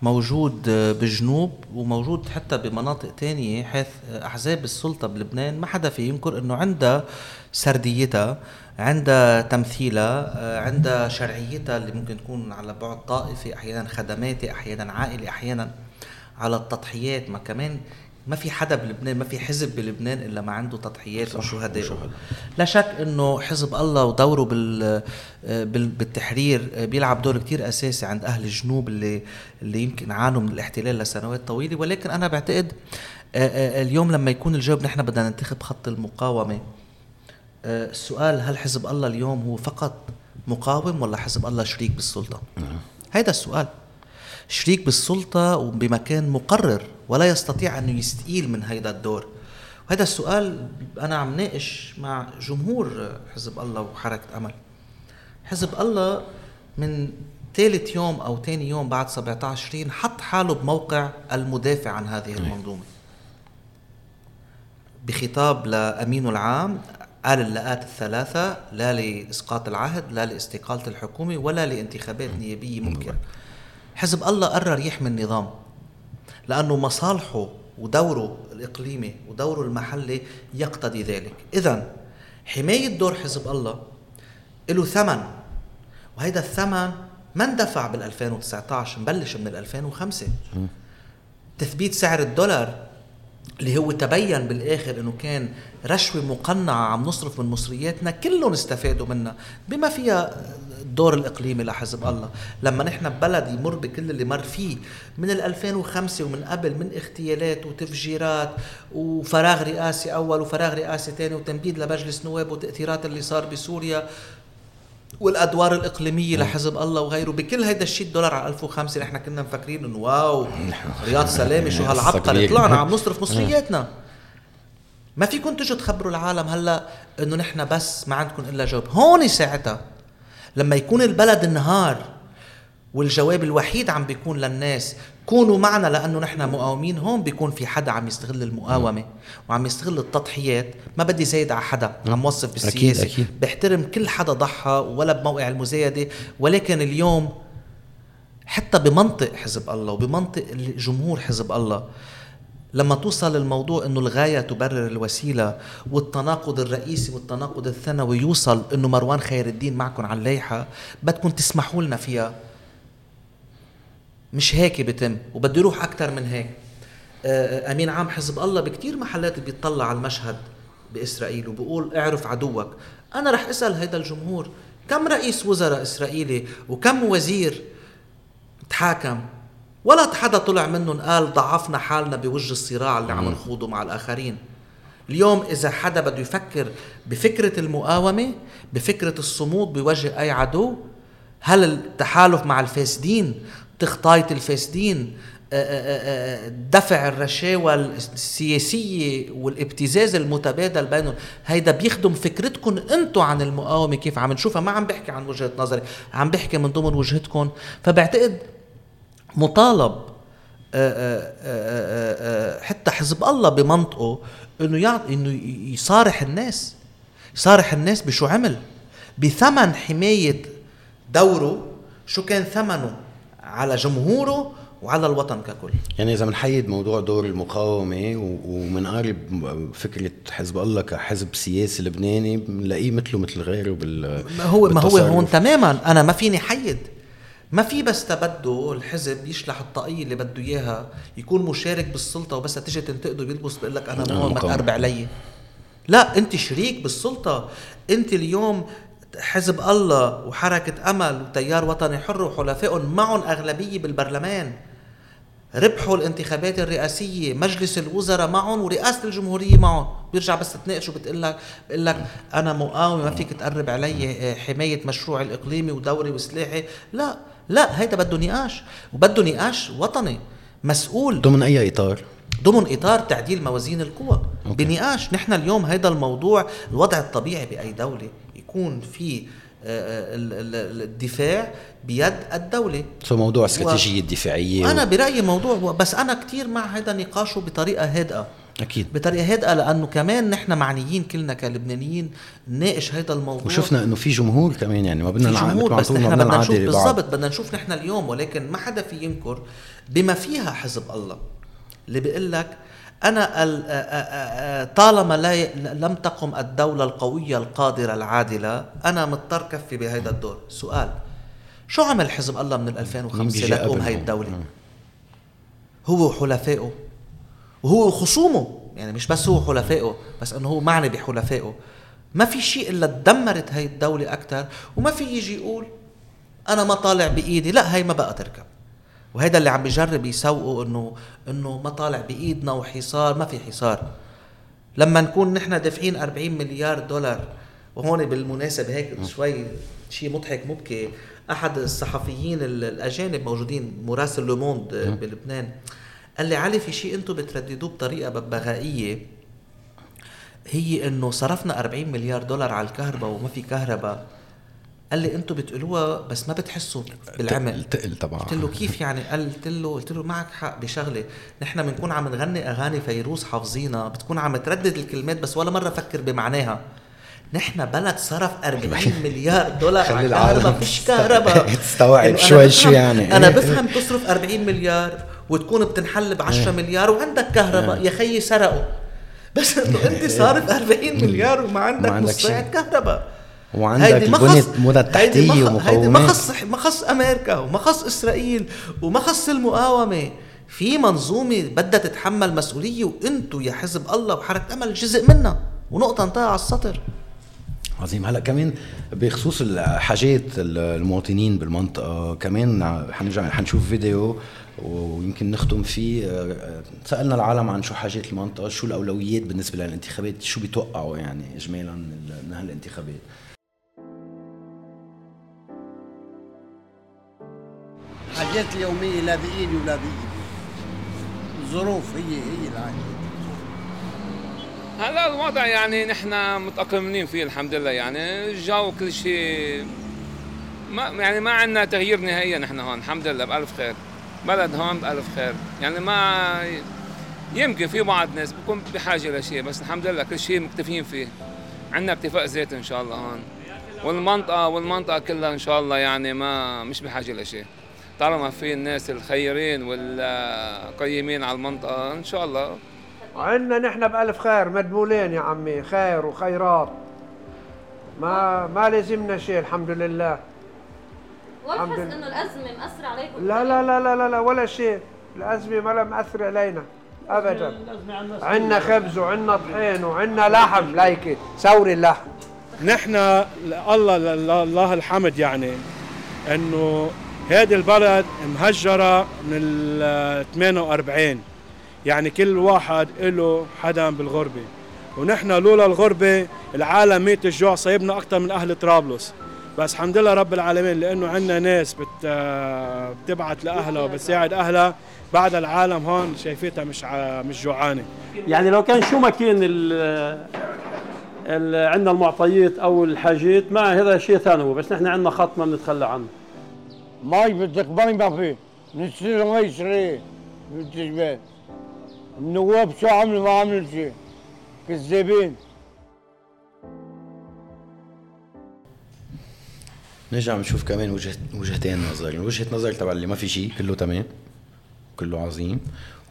موجود بالجنوب وموجود حتى بمناطق تانية حيث أحزاب السلطة بلبنان ما حدا في ينكر أنه عندها سرديتها عندها تمثيلها عندها شرعيتها اللي ممكن تكون على بعد طائفي أحيانا خدماتي أحيانا عائلي أحيانا على التضحيات ما كمان ما في حدا بلبنان ما في حزب بلبنان إلا ما عنده تضحيات وشهداء لا شك إنه حزب الله ودوره بال بالتحرير بيلعب دور كتير أساسي عند أهل الجنوب اللي اللي يمكن عانوا من الاحتلال لسنوات طويلة ولكن أنا بعتقد اليوم لما يكون الجواب نحن بدنا ننتخب خط المقاومة السؤال هل حزب الله اليوم هو فقط مقاوم ولا حزب الله شريك بالسلطة؟ نعم. هيدا السؤال شريك بالسلطة وبمكان مقرر ولا يستطيع أن يستقيل من هذا الدور. وهذا السؤال أنا عم ناقش مع جمهور حزب الله وحركة أمل. حزب الله من ثالث يوم أو ثاني يوم بعد 17 تشرين حط حاله بموقع المدافع عن هذه المنظومة. بخطاب لأمينه العام قال اللقات الثلاثة لا لإسقاط العهد لا لإستقالة الحكومة ولا لانتخابات نيابية ممكنة. حزب الله قرر يحمي النظام لأنه مصالحه ودوره الإقليمي ودوره المحلي يقتضي ذلك. إذا حماية دور حزب الله له ثمن وهذا الثمن ما اندفع بال 2019 مبلش من 2005 تثبيت سعر الدولار اللي هو تبين بالآخر إنه كان رشوة مقنعة عم نصرف من مصرياتنا كلهم استفادوا منها. بما فيها الدور الاقليمي لحزب الله. لما نحن ببلد يمر بكل اللي مر فيه من 2005 ومن قبل من اغتيالات وتفجيرات وفراغ رئاسي أول وفراغ رئاسي ثاني وتمديد لمجلس نواب وتأثيرات اللي صار بسوريا والأدوار الإقليمية لحزب الله وغيره. بكل هيدا الشيء الدولار على 1005 نحن كنا مفكرين إنه واو رياض سلامة شو هالعبقري طلعنا عم نصرف مصرياتنا. ما فيكم تجوا تخبروا العالم هلا إنه نحن بس ما عندكم إلا جواب هون ساعتها لما يكون البلد انهار والجواب الوحيد عم بيكون للناس كونوا معنا لأنه نحن مقاومين. هون بيكون في حدا عم يستغل المقاومة وعم يستغل التضحيات. ما بدي زايد على حدا عم وصف بالسياسة أكيد أكيد. بحترم كل حدا ضحى ولا بموقع المزايدة. ولكن اليوم حتى بمنطق حزب الله وبمنطق جمهور حزب الله لما توصل الموضوع إنه الغاية تبرر الوسيلة والتناقض الرئيسي والتناقض الثانوي يوصل إنه مروان خير الدين معكم على اللائحة بدكم تسمحوا لنا فيها. مش هيك بتم وبده يروح أكثر من هيك. آه، آمين عام حزب الله بكثير محلات بيطلع على المشهد بإسرائيل وبقول اعرف عدوك. أنا رح أسأل هذا الجمهور كم رئيس وزراء إسرائيلي وكم وزير تحاكم؟ ولا حدا طلع منهم قال ضعفنا حالنا بوجه الصراع اللي عم نخوضه مع الآخرين. اليوم إذا حدا بده يفكر بفكرة المقاومة بفكرة الصمود بوجه أي عدو هل التحالف مع الفاسدين تخطاية الفاسدين دفع الرشاوى السياسية والابتزاز المتبادل بينهم هيدا بيخدم فكرتكم أنتم عن المقاومة كيف عم نشوفها. ما عم بحكي عن وجهة نظري عم بحكي من ضمن وجهتكم فبعتقد مطالب حتى حزب الله بمنطقه إنه يعطي إنه يصارح الناس يصارح الناس بشو عمل؟ بثمن حماية دوره شو كان ثمنه؟ على جمهوره وعلى الوطن ككل. يعني إذا بنحيد موضوع دور المقاومة ومنقارب فكرة حزب الله كحزب سياسي لبناني بنلاقيه مثله مثل غيره بال ما هو ما هو هون تماما. أنا ما فيني حيد. ما في بس تبده الحزب يشلح الطاقية اللي بده إياها يكون مشارك بالسلطة وبس تيجي تنتقده بيلبس بيقول لك أنا مو ما تقرب علي. لا أنت شريك بالسلطة. أنت اليوم حزب الله وحركة أمل وتيار وطني حر وحلفائهم معهم أغلبية بالبرلمان. ربحوا الانتخابات الرئاسية مجلس الوزراء معهم ورئاسة الجمهورية معهم. بيرجع بس تناقش وبتقول لك بقول لك أنا مقاومة ما فيك تقرب علي آه، حماية مشروع الإقليمي ودوري وسلاحي. لا لا هيدا بده نقاش وبده نقاش وطني مسؤول. ضمن أي إطار؟ ضمن إطار تعديل موازين القوى. بنقاش نحن اليوم هذا الموضوع الوضع الطبيعي بأي دولة. يكون في آه، الدفاع بيد الدولة. سو موضوع استراتيجية و... الدفاعية أنا برأيي موضوع بس أنا كتير مع هذا نقاشه بطريقة هادئة. أكيد. بطريقة هادئة لأنه كمان نحن معنيين كلنا كلبنانيين نناقش هذا الموضوع. وشفنا إنه في جمهور كمان يعني ما بدنا جمهور بس نحن بدنا نشوف بالضبط بدنا نشوف نحن اليوم ولكن ما حدا في ينكر بما فيها حزب الله. اللي بيقول لك أنا طالما لا لم تقم الدولة القوية القادرة العادلة أنا مضطر كفي بهذا الدور. سؤال شو عمل حزب الله من 2005 لتقوم هاي الدولة؟ هو وحلفائه وهو وخصومه يعني مش بس هو حلفائه بس إنه هو معني بحلفائه. ما في شيء إلا دمرت هاي الدولة أكثر وما في يجي يقول أنا ما طالع بإيدي. لا هاي ما بقى تركب. وهذا اللي عم بيجرب يسوقه إنه إنه ما طالع بإيدنا وحصار ما في حصار. لما نكون نحن دافعين 40 مليار دولار وهون بالمناسبة هيك شوي شيء مضحك مبكي أحد الصحفيين الأجانب موجودين مراسل لوموند بلبنان قال لي علي في شيء أنتم بترددوه بطريقة ببغائيه هي إنه صرفنا 40 مليار دولار على الكهرباء وما في كهرباء. قال لي أنتم بتقولوها بس ما بتحسوا بالعمل. تقل طبعا. قلت له كيف يعني؟ قلت له قلت له معك حق بشغلة. نحن بنكون عم نغني أغاني فيروز حافظينها بتكون عم تردد الكلمات بس ولا مرة فكر بمعناها. نحن بلد صرف 40 مليار دولار على الكهرباء. فيش كهرباء. تستوعب شوي شو يعني. أنا بفهم تصرف 40 مليار وتكون بتنحل ب 10 مليار وعندك كهرباء. يا خيي سرقوا. بس إنه أنت صارف 40 مليار وما عندك نص كهرباء. وعندك البنية المدى التحتية ومقومات ما خص ما خص أمريكا وما خص إسرائيل وما خص المقاومة. في منظومة بدها تتحمل مسؤولية وأنتم يا حزب الله وحركة أمل جزء منها ونقطة انتهى على السطر. عظيم. هلا كمان بخصوص الحاجات المواطنين بالمنطقة كمان حنرجع حنشوف فيديو ويمكن نختم فيه. سألنا العالم عن شو حاجات المنطقة شو الأولويات بالنسبة للانتخابات شو بيتوقعوا يعني اجمالا من هالانتخابات؟ الحاجات اليومية لا بإيدي ولا بإيدي. الظروف هي هي العاجل هلا الوضع يعني نحن متأقلمين فيه الحمد لله. يعني الجو كل شيء ما يعني ما عندنا تغيير نهائيا نحن هون. الحمد لله بألف خير. بلد هون بألف خير. يعني ما يمكن في بعض الناس بكون بحاجة لشيء بس الحمد لله كل شيء مكتفين فيه. عندنا اكتفاء ذاتي إن شاء الله هون. والمنطقة والمنطقة كلها إن شاء الله يعني ما مش بحاجة لشيء طالما في الناس الخيرين والقيمين على المنطقة إن شاء الله. عندنا نحن بألف خير مدبولين يا عمي خير وخيرات. ما ما لازمنا شيء الحمد لله. ولا تحس إنه الأزمة مأثرة عليكم. لا لا لا لا لا, لا ولا شيء. الأزمة ما لها مأثره علينا ابدا. عندنا خبز وعندنا طحين وعندنا لحم لايكي ثوري اللحم نحن الله الله الحمد يعني إنه هذه البلد مهجرة من ال 48 يعني كل واحد له حدا بالغربة. ونحن لولا الغربة العالم ميت الجوع صيبنا أكثر من أهل طرابلس. بس الحمد لله رب العالمين لأنه عندنا ناس بت بتبعت لأهلها وبتساعد أهلها بعد العالم هون شايفتها مش ع... مش جوعانة. يعني لو كان شو ما كان ال ال عندنا المعطيات أو الحاجات ما هذا شيء ثانوي بس نحن عندنا خط ما بنتخلى عنه. ماي بدك ماي ما في نشتري ماي يشتري بالتجبال النواب شو عملوا ما عملوا شيء كذابين نرجع بنشوف كمان وجهه وجهتين نظر وجهه نظر تبع اللي ما في شيء كله تمام كله عظيم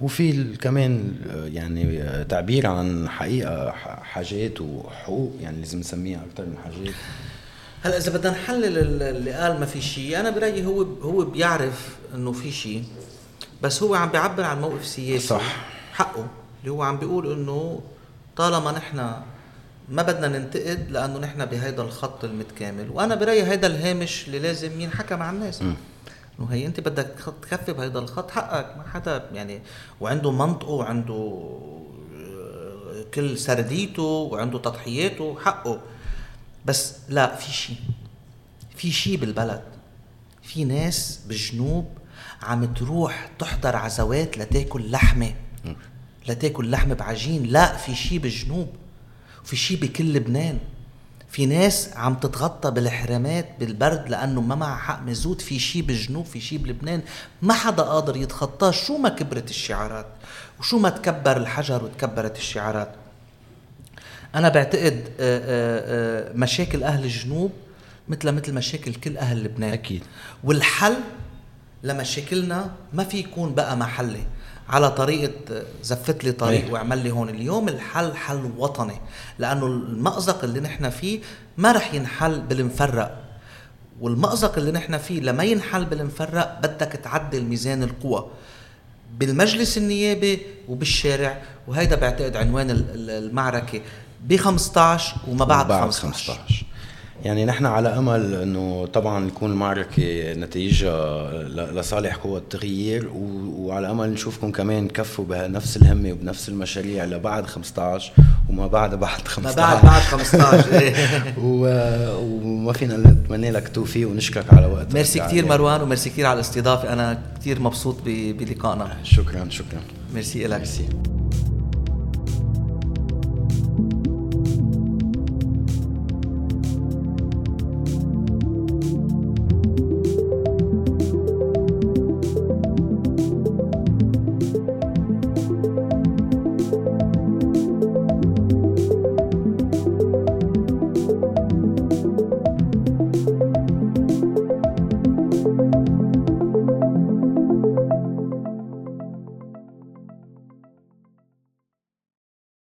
وفي كمان يعني تعبير عن حقيقه حاجات وحقوق يعني لازم نسميها أكثر من حاجات هلا إذا بدنا نحلل اللي قال ما في شيء أنا برأيي هو هو بيعرف إنه في شيء بس هو عم بيعبر عن موقف سياسي. صح. حقه اللي هو عم بيقول إنه طالما نحن ما بدنا ننتقد لأنه نحن بهيدا الخط المتكامل. وأنا برأيي هيدا الهامش اللي لازم ينحكى مع الناس. إنه هي أنت بدك تخفي بهيدا الخط حقك ما حدا يعني وعنده منطقه وعنده كل سرديته وعنده تضحياته حقه. بس لا في شيء في شيء بالبلد. في ناس بالجنوب عم تروح تحضر عزوات لتاكل لحمة. لتاكل لحمة بعجين. لا في شيء بالجنوب وفي شيء بكل لبنان. في ناس عم تتغطى بالحرامات بالبرد لأنه ما معها حق مزود. في شيء بالجنوب في شيء بلبنان. ما حدا قادر يتخطاه. شو ما كبرت الشعارات؟ وشو ما تكبر الحجر وتكبرت الشعارات؟ أنا بعتقد مشاكل أهل الجنوب مثل مثل مشاكل كل أهل لبنان. أكيد. والحل لمشاكلنا ما في يكون بقى محلي. على طريقة زفت لي طريق أيه. واعمل لي هون. اليوم الحل حل وطني لأنه المأزق اللي نحن فيه ما رح ينحل بالمفرق. والمأزق اللي نحن فيه لما ينحل بالمفرق بدك تعدل ميزان القوى بالمجلس النيابي وبالشارع. وهيدا بعتقد عنوان المعركة. ب 15 وما بعد, بعد 15. 15 يعني نحن على أمل إنه طبعا تكون المعركه نتيجة لصالح قوى التغيير وعلى أمل نشوفكم كمان تكفوا بنفس الهمة وبنفس المشاريع لبعد 15 وما بعد بعد 15 ما بعد بعد 15 وما فينا نتمنى لك توفيق ونشكرك على وقتك. ميرسي كثير مروان وميرسي كثير على الاستضافة. أنا كثير مبسوط بلقائنا. شكرا شكرا. ميرسي لك ميرسي.